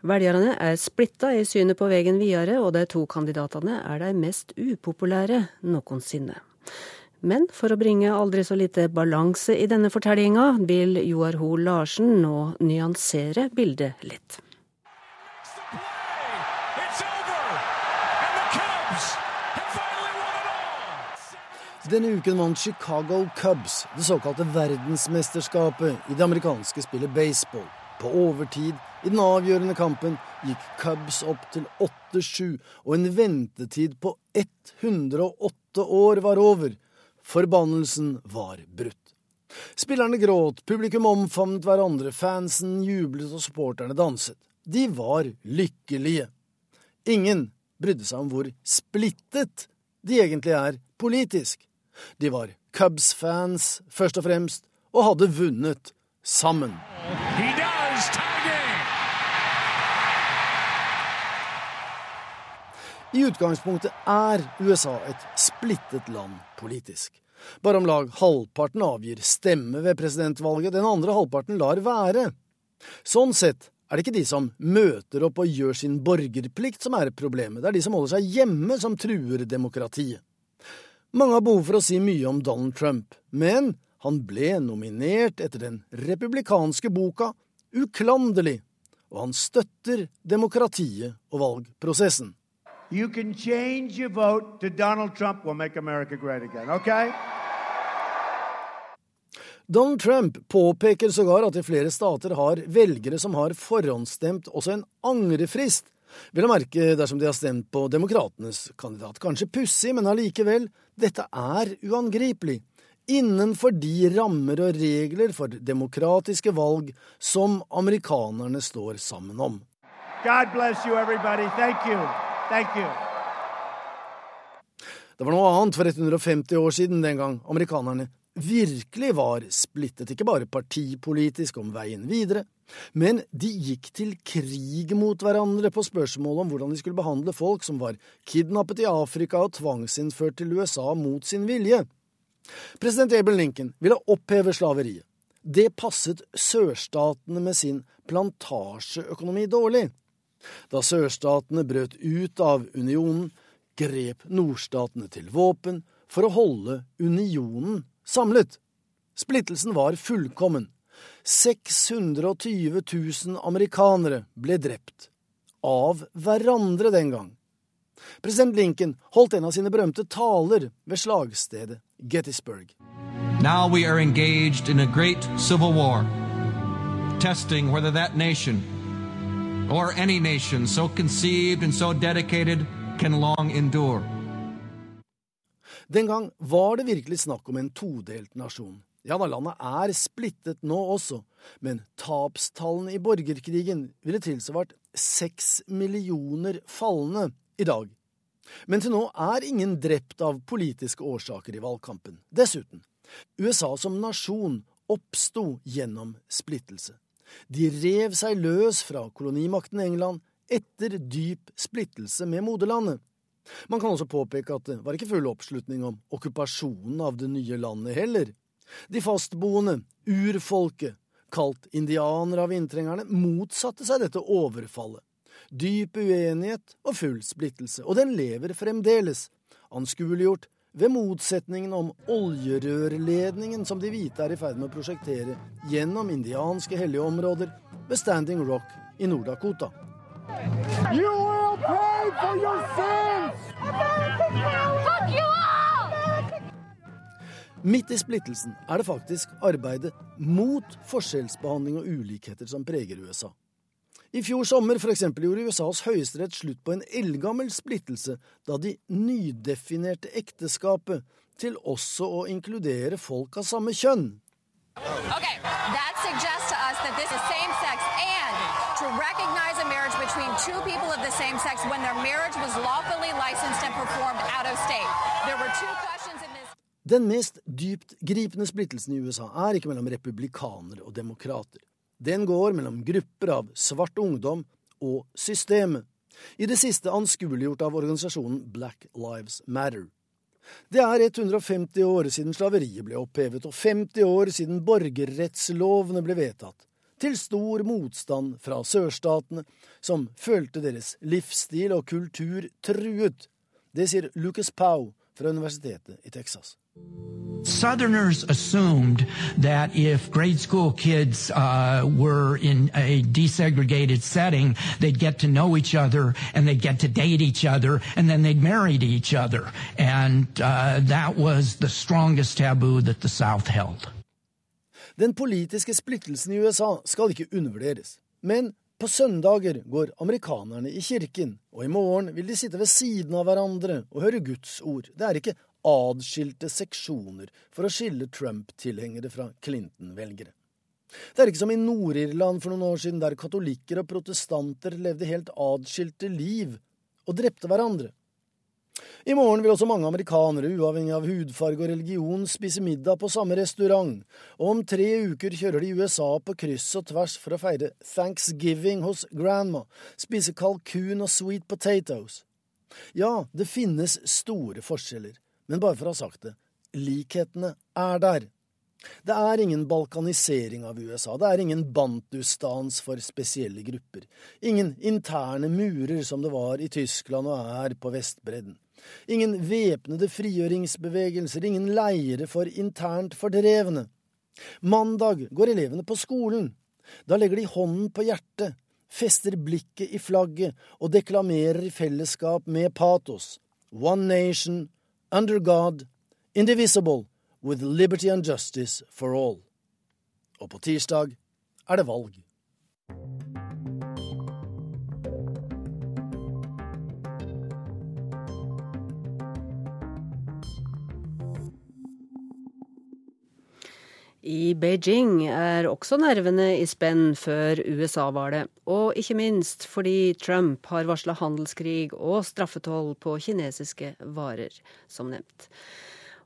Velgerne er splitta i synet på veien videre, og de to kandidatene er de mest upopulære noensinne. Men for å bringe aldri så lite balanse i denne fortellinga, vil Joar Hoel Larsen nå nyansere bildet litt.
Denne uken vant Chicago Cubs det såkalte verdensmesterskapet i det amerikanske spillet baseball. På overtid i den avgjørende kampen gikk Cubs opp til 8-7, og en ventetid på 108 år var over. Forbannelsen var brutt. Spillerne gråt, publikum omfavnet hverandre, fansen jublet og supporterne danset. De var lykkelige. Ingen brydde seg om hvor splittet de egentlig er politisk. De var Cubs-fans først og fremst, og hadde vunnet sammen. I utgangspunktet er USA et splittet land politisk. Bare om lag halvparten avgir stemme ved presidentvalget, den andre halvparten lar være. Sånn sett er det ikke de som møter opp og gjør sin borgerplikt som er problemet, det er de som holder seg hjemme som truer demokratiet. Mange har behov for å si mye om Donald Trump, men han ble nominert etter den republikanske boka Uklanderlig, og han støtter demokratiet og valgprosessen.
You can change your vote to Donald Trump will make America great again, okay?
Donald Trump påpeker sågar at i flere stater har velgere som har forhåndsstemt, også en angrefrist Vel å merke dersom de har stemt på demokratenes kandidat. Kanskje pussig, men allikevel, dette er uangripelig. Innenfor de rammer og regler for demokratiske valg som amerikanerne står sammen om.
God bless you, everybody. Thank you. Thank you.
Det var noe annet for 150 år siden den gang amerikanerne virkelig var splittet, ikke bare partipolitisk om veien videre, men de gikk til krig mot hverandre på spørsmålet om hvordan de skulle behandle folk som var kidnappet i Afrika og tvangsinnført til USA mot sin vilje. President Abel Lincoln ville oppheve slaveriet. Det passet sørstatene med sin plantasjeøkonomi dårlig. Da sørstatene brøt ut av unionen, grep nordstatene til våpen for å holde unionen samlet. Splittelsen var fullkommen. 620 000 amerikanere ble drept. Av hverandre den gang. President Lincoln holdt en av sine berømte taler ved slagstedet Gettysburg.
Now we are engaged in a great civil war, testing whether that nation, or any nation so conceived and so dedicated, can long endure.
Den gang var det virkelig snakk om en todelt nasjon. Ja da, landet er splittet nå også, men tapstallene i borgerkrigen ville tilsvart seks millioner falne i dag. Men til nå er ingen drept av politiske årsaker i valgkampen. Dessuten, USA som nasjon oppsto gjennom splittelse. De rev seg løs fra kolonimakten England etter dyp splittelse med moderlandet. Man kan også påpeke at det var ikke full oppslutning om okkupasjonen av det nye landet heller. De fastboende, urfolket, kalt indianere av inntrengerne, motsatte seg dette overfallet. Dyp uenighet og full splittelse, og den lever fremdeles, anskueliggjort ved motsetningen om oljerørledningen som de hvite er i ferd med å prosjektere gjennom indianske hellige områder ved Standing Rock i Nord-Dakota.
You will pay for your sins!
Fuck you all! Midt i splittelsen er det faktisk arbeidet mot forskjellsbehandling og ulikheter som preger USA. I fjor sommer for eksempel, gjorde USAs høyesterett slutt på en eldgammel splittelse da de nydefinerte ekteskapet til også å inkludere folk av samme kjønn.
Okay, that to us.
Den mest dyptgripende splittelsen i USA er ikke mellom republikanere og demokrater. Den går mellom grupper av svart ungdom og systemet, i det siste anskueliggjort av organisasjonen Black Lives Matter. Det er 150 år siden slaveriet ble opphevet, og 50 år siden borgerrettslovene ble vedtatt, til stor motstand fra sørstatene, som følte deres livsstil og kultur truet. Det sier Lucas Pow fra Universitetet i Texas.
Southerners assumed that if grade school kids uh, were in a desegregated setting, they'd get to know each other and they'd get to date each other and then they'd marry each other. And uh, that was the strongest taboo that the South held.
Den politiske splittelsen i USA skal ikke undervurderes. Men på søndager går amerikanerne i kirken, og i morgen vil de sitte ved siden av hverandre og høre Guds ord. Det er ikke adskilte seksjoner for å skille Trump-tilhengere fra Clinton-velgere. Det er ikke som i Nord-Irland for noen år siden, der katolikker og protestanter levde helt adskilte liv og drepte hverandre. I morgen vil også mange amerikanere, uavhengig av hudfarge og religion, spise middag på samme restaurant, og om tre uker kjører de USA på kryss og tvers for å feire thanksgiving hos grandma, spise kalkun og sweet potatoes. Ja, det finnes store forskjeller, men bare for å ha sagt det, likhetene er der. Det er ingen balkanisering av USA, det er ingen bantustans for spesielle grupper, ingen interne murer som det var i Tyskland og er på Vestbredden. Ingen væpnede frigjøringsbevegelser, ingen leire for internt fordrevne. Mandag går elevene på skolen. Da legger de hånden på hjertet, fester blikket i flagget og deklamerer i fellesskap med patos. One nation, under God, indivisible, with liberty and justice for all. Og på tirsdag er det valg.
I Beijing er også nervene i spenn før USA-valget, og ikke minst fordi Trump har varsla handelskrig og straffetoll på kinesiske varer, som nevnt.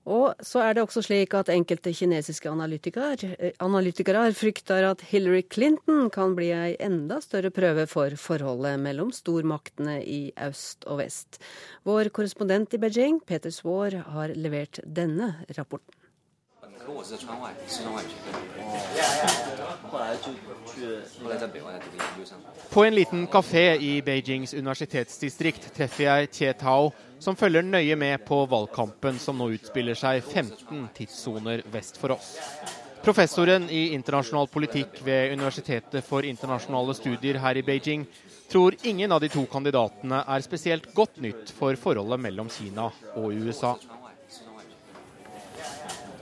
Og så er det også slik at enkelte kinesiske analytikere, eh, frykter at Hillary Clinton kan bli ei enda større prøve for forholdet mellom stormaktene i øst og vest. Vår korrespondent i Beijing, Peter Svaar, har levert denne rapporten.
På en liten kafé i Beijings universitetsdistrikt treffer jeg Tietao som følger nøye med på valgkampen som nå utspiller seg 15 tidssoner vest for oss. Professoren i internasjonal politikk ved Universitetet for internasjonale studier her i Beijing tror ingen av de to kandidatene er spesielt godt nytt for forholdet mellom Kina og USA.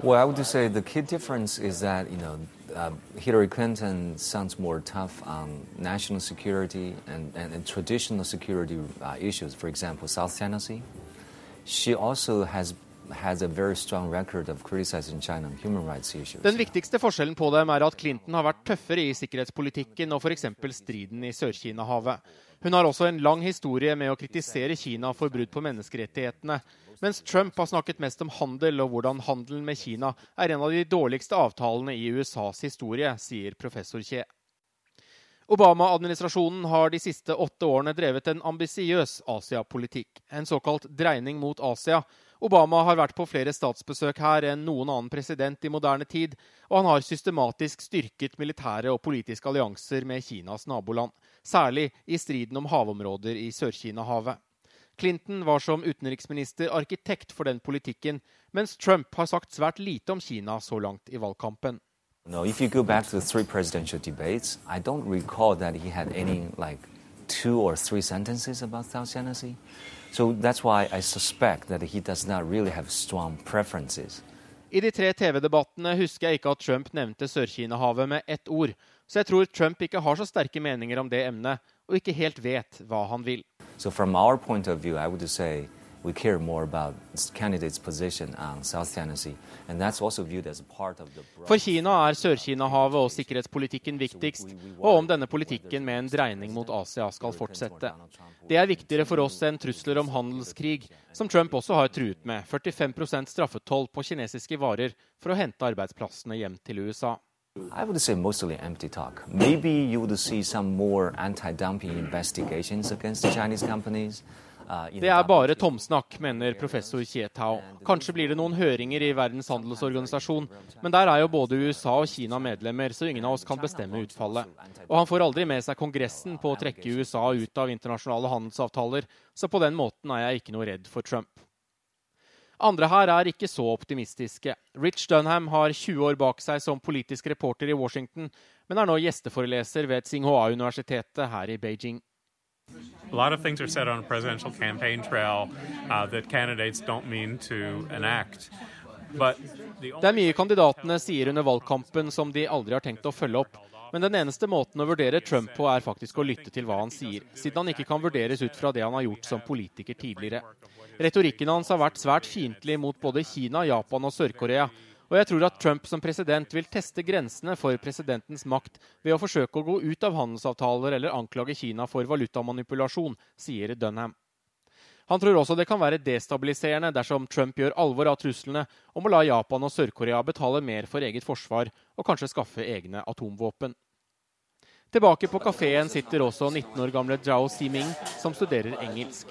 Well, I would say the key difference is that you know uh, Hillary Clinton sounds more tough on national security and, and, and traditional security uh, issues. For example, South Tennessee. She also has has a very strong record of criticizing China on human rights issues.
Den viktigste forskjellen på dem er at Clinton har vært tøffere i sikkerhetspolitikken og f.eks. striden i Sør-Kina-havet. Hun har også en lang historie med å kritisere Kina for brudd på menneskerettighetene, mens Trump har snakket mest om handel og hvordan handelen med Kina er en av de dårligste avtalene i USAs historie, sier professor Kje. Obama-administrasjonen har de siste åtte årene drevet en ambisiøs Asia-politikk, en såkalt dreining mot Asia. Obama har vært på flere statsbesøk her enn noen annen president i moderne tid, og han har systematisk styrket militære og politiske allianser med Kinas naboland, særlig i striden om havområder i Sør-Kina-havet. Clinton var som utenriksminister arkitekt for den politikken, mens Trump har sagt svært lite om Kina så langt i valgkampen.
No, if you go back to the three presidential debates, I don't recall that he had any like two or three sentences about South China Sea. So that's why I suspect that he does not really have strong preferences.
I de tre TV-debattene husker jeg ikke at Trump nevnte Sør-Kina-havet med ett ord, så jeg tror Trump ikke har så sterke meninger om det emnet, og ikke helt vet hva han vil.
So from our point of view, I would say we care more about candidates' position on South China Sea, and that's also viewed as part of the.
For Kina er Sør-Kina-havet og sikkerhetspolitikken viktigst, og om denne politikken med en dreining mot Asia skal fortsette. Det er viktigere for oss enn trusler om handelskrig, som Trump også har truet med 45% straffetoll på kinesiske varer for å hente arbeidsplassene hjem til USA.
I would say mostly empty talk. Maybe you would see some more anti-dumping investigations against Chinese companies.
Det er bare tomsnakk, mener professor Kietau. Kanskje blir det noen høringer i Verdens handelsorganisasjon, men der er jo både USA og Kina medlemmer, så ingen av oss kan bestemme utfallet. Og han får aldri med seg Kongressen på å trekke USA ut av internasjonale handelsavtaler, så på den måten er jeg ikke noe redd for Trump. Andre her er ikke så optimistiske. Rich Dunham har 20 år bak seg som politisk reporter i Washington, men er nå gjesteforeleser ved Tsinghua-universitetet her i Beijing.
A lot of things are said on a presidential campaign trail uh, that candidates don't mean to enact.
Det er mye kandidatene sier under valgkampen som de aldri har tenkt å følge opp. Men den eneste måten å vurdere Trump på er faktisk å lytte til hva han sier, siden han ikke kan vurderes ut fra det han har gjort som politiker tidligere. Retorikken hans har vært svært fiendtlig mot både Kina, Japan og Sør-Korea. Og jeg tror at Trump som president vil teste grensene for presidentens makt ved å forsøke å gå ut av handelsavtaler eller anklage Kina for valutamanipulasjon, sier Dunham. Han tror også det kan være destabiliserende dersom Trump gjør alvor av truslene om å la Japan og Sør-Korea betale mer for eget forsvar og kanskje skaffe egne atomvåpen. Tilbake på kafeen sitter også 19 år gamle Zhao Ximing, som studerer engelsk.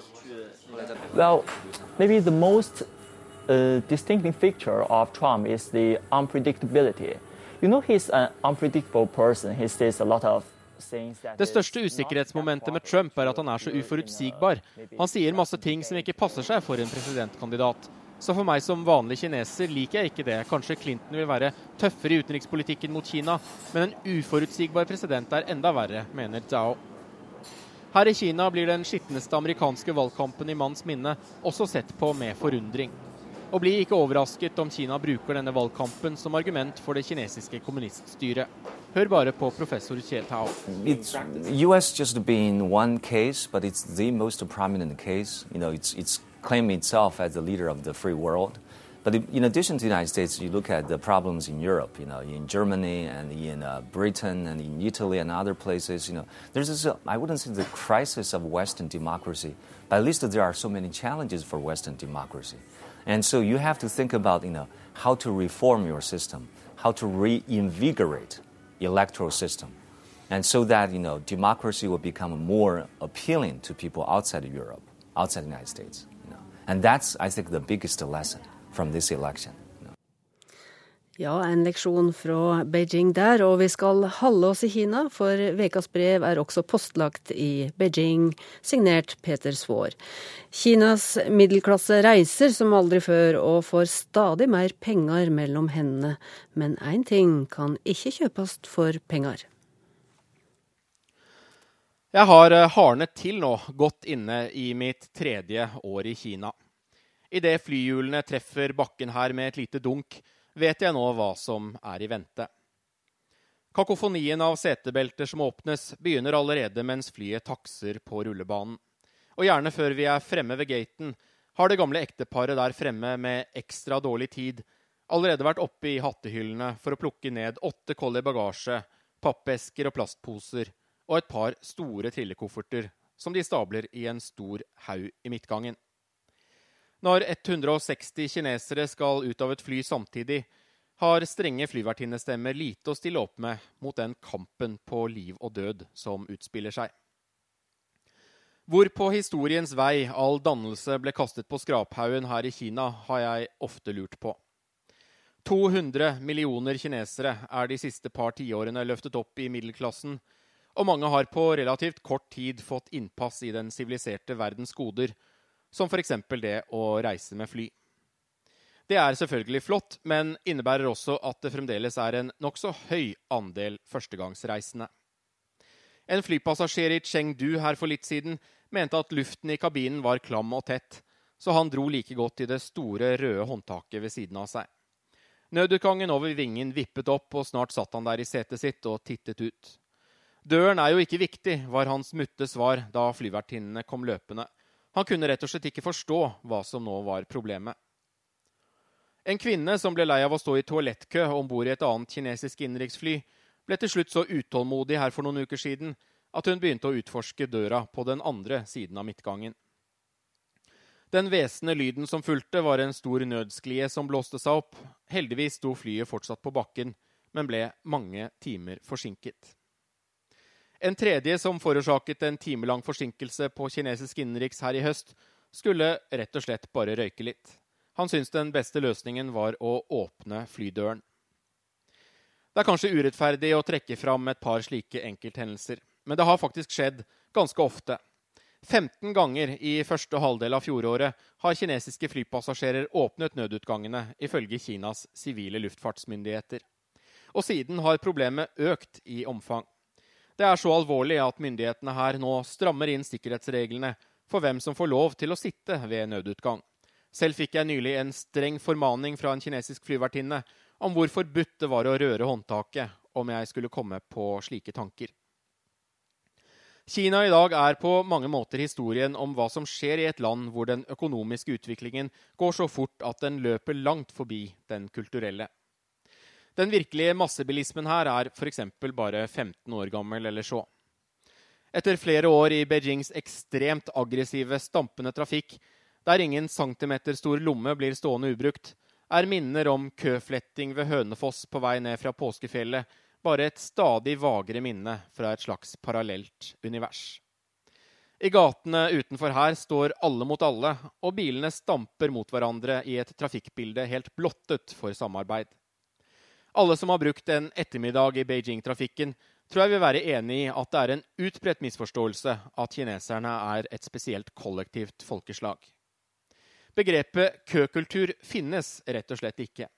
Well, uh, distinctive feature of Trump is the unpredictability. You know, he's an unpredictable person. He says a lot of
det største usikkerhetsmomentet med Trump er at han er så uforutsigbar. Han sier masse ting som ikke passer seg for en presidentkandidat. Så for meg som vanlig kineser liker jeg ikke det. Kanskje Clinton vil være tøffere i utenrikspolitikken mot Kina, men en uforutsigbar president er enda verre, mener Zhao. Her i Kina blir den skitneste amerikanske valgkampen i manns minne også sett på med forundring. Og bli ikke overrasket om Kina bruker denne valgkampen som argument for det kinesiske kommuniststyret. Hør bare på professor Xie Tao.
US just being one case, but it's the most prominent case. You know, it's, it's claiming itself as the leader of the free world. But in addition to the United States, you look at the problems in Europe, you know, in Germany and in uh, Britain and in Italy and other places, you know, there's this, uh, I wouldn't say the crisis of Western democracy, but at least there are so many challenges for Western democracy. And so you have to think about, you know, how to reform your system, how to reinvigorate electoral system. And so that, you know, democracy will become more appealing to people outside of Europe, outside the United States. You know. And that's, I think, the biggest lesson from this election.
Ja, en leksjon fra Beijing der, og vi skal halve oss i Kina, for ukas brev er også postlagt i Beijing, signert Peter Svaar. Kinas middelklasse reiser som aldri før og får stadig mer penger mellom hendene, men én ting kan ikke kjøpes for penger.
Jeg har eh, hardnet til nå, godt inne i mitt tredje år i Kina. Idet flyhjulene treffer bakken her med et lite dunk, vet jeg nå hva som er i vente. Kakofonien av setebelter som åpnes, begynner allerede mens flyet takser på rullebanen. Og gjerne før vi er fremme ved gaten, har det gamle ekteparet der fremme med ekstra dårlig tid allerede vært oppe i hattehyllene for å plukke ned åtte koll bagasje, pappesker og plastposer og et par store trillekofferter som de stabler i en stor haug i midtgangen. Når 160 kinesere skal ut av et fly samtidig, har strenge flyvertinnestemmer lite å stille opp med mot den kampen på liv og død som utspiller seg. Hvor på historiens vei all dannelse ble kastet på skraphaugen her i Kina, har jeg ofte lurt på. 200 millioner kinesere er de siste par tiårene løftet opp i middelklassen, og mange har på relativt kort tid fått innpass i den siviliserte verdens goder, som f.eks. det å reise med fly. Det er selvfølgelig flott, men innebærer også at det fremdeles er en nokså høy andel førstegangsreisende. En flypassasjer i Chengdu her for litt siden mente at luften i kabinen var klam og tett, så han dro like godt i det store, røde håndtaket ved siden av seg. Nødutgangen over vingen vippet opp, og snart satt han der i setet sitt og tittet ut. Døren er jo ikke viktig, var hans mutte svar da flyvertinnene kom løpende. Han kunne rett og slett ikke forstå hva som nå var problemet. En kvinne som ble lei av å stå i toalettkø om bord i et annet kinesisk innenriksfly, ble til slutt så utålmodig her for noen uker siden at hun begynte å utforske døra på den andre siden av midtgangen. Den hvesende lyden som fulgte, var en stor nødsklie som blåste seg opp. Heldigvis sto flyet fortsatt på bakken, men ble mange timer forsinket. En tredje som forårsaket en timelang forsinkelse på kinesisk innenriks her i høst, skulle rett og slett bare røyke litt. Han syntes den beste løsningen var å åpne flydøren. Det er kanskje urettferdig å trekke fram et par slike enkelthendelser, men det har faktisk skjedd ganske ofte. 15 ganger i første halvdel av fjoråret har kinesiske flypassasjerer åpnet nødutgangene, ifølge Kinas sivile luftfartsmyndigheter. Og siden har problemet økt i omfang. Det er så alvorlig at myndighetene her nå strammer inn sikkerhetsreglene for hvem som får lov til å sitte ved nødutgang. Selv fikk jeg nylig en streng formaning fra en kinesisk flyvertinne om hvor forbudt det var å røre håndtaket om jeg skulle komme på slike tanker. Kina i dag er på mange måter historien om hva som skjer i et land hvor den økonomiske utviklingen går så fort at den løper langt forbi den kulturelle. Den virkelige massebilismen her er f.eks. bare 15 år gammel eller så. Etter flere år i Beijings ekstremt aggressive, stampende trafikk, der ingen centimeter stor lomme blir stående ubrukt, er minner om køfletting ved Hønefoss på vei ned fra påskefjellet bare et stadig vagere minne fra et slags parallelt univers. I gatene utenfor her står alle mot alle, og bilene stamper mot hverandre i et trafikkbilde helt blottet for samarbeid. Alle som har brukt en ettermiddag i Beijing-trafikken, tror jeg vil være enig i at det er en utbredt misforståelse at kineserne er et spesielt kollektivt folkeslag. Begrepet køkultur finnes rett og slett ikke.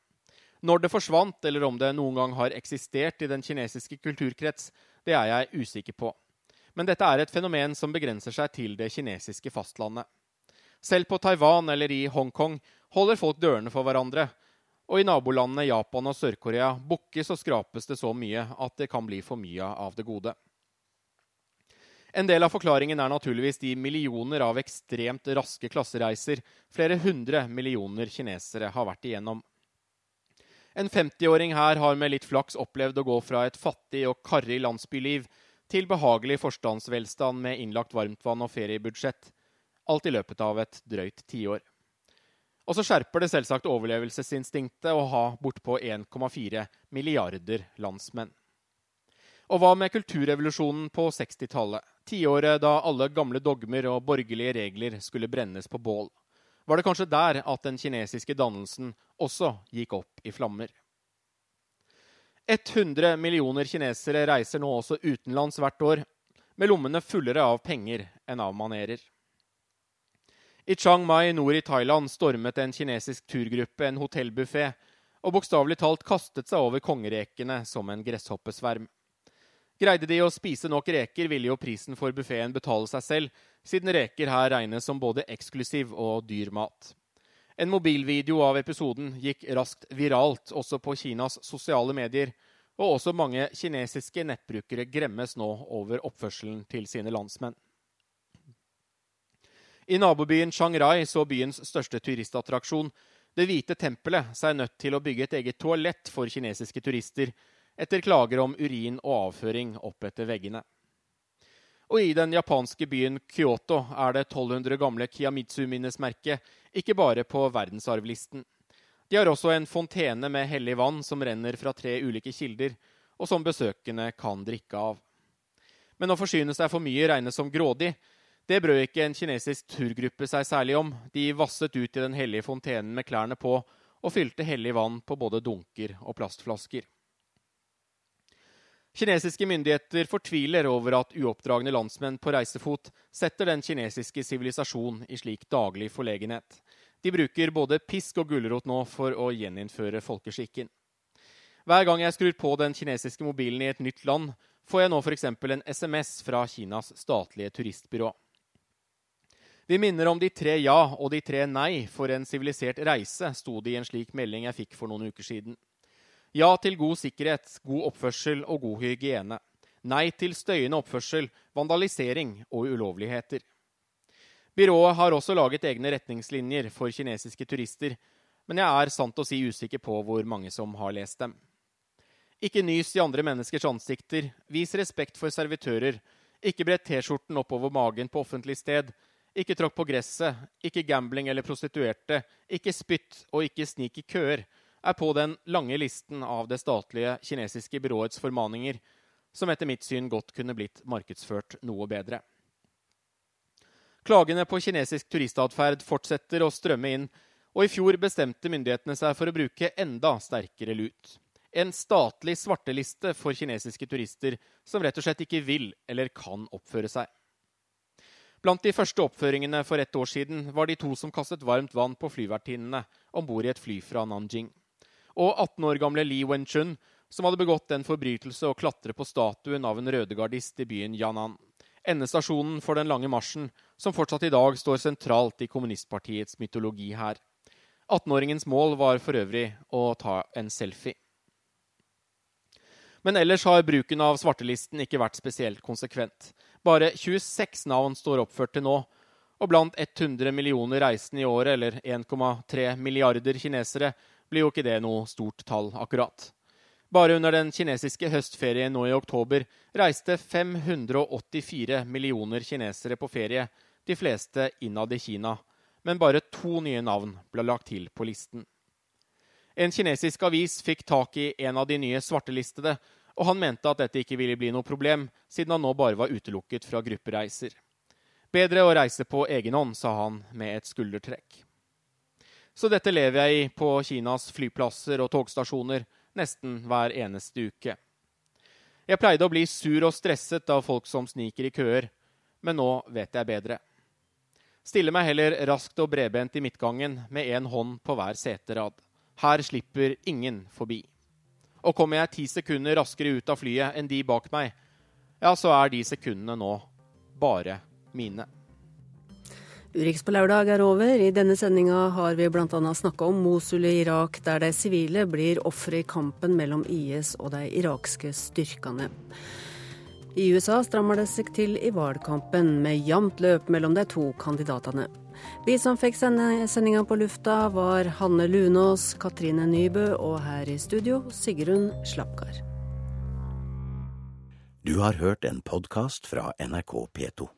Når det forsvant, eller om det noen gang har eksistert i den kinesiske kulturkrets, det er jeg usikker på. Men dette er et fenomen som begrenser seg til det kinesiske fastlandet. Selv på Taiwan eller i Hongkong holder folk dørene for hverandre. Og i nabolandene Japan og Sør-Korea bukkes og skrapes det så mye at det kan bli for mye av det gode. En del av forklaringen er naturligvis de millioner av ekstremt raske klassereiser flere hundre millioner kinesere har vært igjennom. En 50-åring her har med litt flaks opplevd å gå fra et fattig og karrig landsbyliv til behagelig forstandsvelstand med innlagt varmtvann og feriebudsjett. Alt i løpet av et drøyt tiår. Og så skjerper det selvsagt overlevelsesinstinktet å ha bortpå 1,4 milliarder landsmenn. Og hva med kulturrevolusjonen på 60-tallet? Tiåret da alle gamle dogmer og borgerlige regler skulle brennes på bål var det kanskje der at den kinesiske dannelsen også gikk opp i flammer. 100 millioner kinesere reiser nå også utenlands hvert år, med lommene fullere av penger enn av manerer. I Chiang Mai nord i Thailand stormet en kinesisk turgruppe en hotellbuffé og bokstavelig talt kastet seg over kongerekene som en gresshoppesverm. Greide de å spise nok reker, ville jo prisen for buffeen betale seg selv, siden reker her regnes som både eksklusiv og dyr mat. En mobilvideo av episoden gikk raskt viralt også på Kinas sosiale medier, og også mange kinesiske nettbrukere gremmes nå over oppførselen til sine landsmenn. I nabobyen Shanghai så byens største turistattraksjon, Det hvite tempelet, seg nødt til å bygge et eget toalett for kinesiske turister etter klager om urin og avføring opp etter veggene. Og i den japanske byen Kyoto er det 1200 gamle Kiamitsu-minnesmerket, ikke bare på verdensarvlisten. De har også en fontene med hellig vann som renner fra tre ulike kilder, og som besøkende kan drikke av. Men å forsyne seg for mye regnes som grådig. Det brød ikke en kinesisk turgruppe seg særlig om. De vasset ut i den hellige fontenen med klærne på og fylte hellig vann på både dunker og plastflasker. Kinesiske myndigheter fortviler over at uoppdragne landsmenn på reisefot setter den kinesiske sivilisasjon i slik daglig forlegenhet. De bruker både pisk og gulrot nå for å gjeninnføre folkeskikken. Hver gang jeg skrur på den kinesiske mobilen i et nytt land, får jeg nå f.eks. en SMS fra Kinas statlige turistbyrå. Vi minner om de tre ja og de tre nei for en sivilisert reise, sto det i en slik melding jeg fikk for noen uker siden. Ja til god sikkerhet, god oppførsel og god hygiene. Nei til støyende oppførsel, vandalisering og ulovligheter. Byrået har også laget egne retningslinjer for kinesiske turister, men jeg er sant å si usikker på hvor mange som har lest dem. Ikke nys i andre menneskers ansikter, vis respekt for servitører, ikke brett T-skjorten oppover magen på offentlig sted, ikke tråkk på gresset, ikke gambling eller prostituerte, ikke spytt og ikke snik i køer, er på den lange listen av det statlige kinesiske byråets formaninger, som etter mitt syn godt kunne blitt markedsført noe bedre. Klagene på kinesisk turistatferd fortsetter å strømme inn, og i fjor bestemte myndighetene seg for å bruke enda sterkere lut. En statlig svarteliste for kinesiske turister som rett og slett ikke vil eller kan oppføre seg. Blant de første oppføringene for ett år siden var de to som kastet varmt vann på flyvertinnene om bord i et fly fra Nanjing. Og 18 år gamle Li Wenchun, som hadde begått en forbrytelse å klatre på statuen av en rødegardist i byen Yanan. Endestasjonen for den lange marsjen, som fortsatt i dag står sentralt i kommunistpartiets mytologi her. 18-åringens mål var for øvrig å ta en selfie. Men ellers har bruken av svartelisten ikke vært spesielt konsekvent. Bare 26 navn står oppført til nå. Og blant 100 millioner reisende i året, eller 1,3 milliarder kinesere, blir jo ikke det noe stort tall, akkurat. Bare under den kinesiske høstferien nå i oktober reiste 584 millioner kinesere på ferie, de fleste innad i Kina. Men bare to nye navn ble lagt til på listen. En kinesisk avis fikk tak i en av de nye svartelistede, og han mente at dette ikke ville bli noe problem, siden han nå bare var utelukket fra gruppereiser. Bedre å reise på egen hånd, sa han med et skuldertrekk. Så dette lever jeg i på Kinas flyplasser og togstasjoner nesten hver eneste uke. Jeg pleide å bli sur og stresset av folk som sniker i køer, men nå vet jeg bedre. Stiller meg heller raskt og bredbent i midtgangen med én hånd på hver seterad. Her slipper ingen forbi. Og kommer jeg ti sekunder raskere ut av flyet enn de bak meg, ja, så er de sekundene nå bare mine.
Urix på lørdag er over. I denne sendinga har vi bl.a. snakka om Mosul i Irak, der de sivile blir ofre i kampen mellom IS og de irakske styrkene. I USA strammer det seg til i valgkampen, med jevnt løp mellom de to kandidatene. Vi som fikk sende sendinga på lufta, var Hanne Lunås, Katrine Nybø og her i studio Sigrun Slapkar.
Du har hørt en podkast fra NRK P2.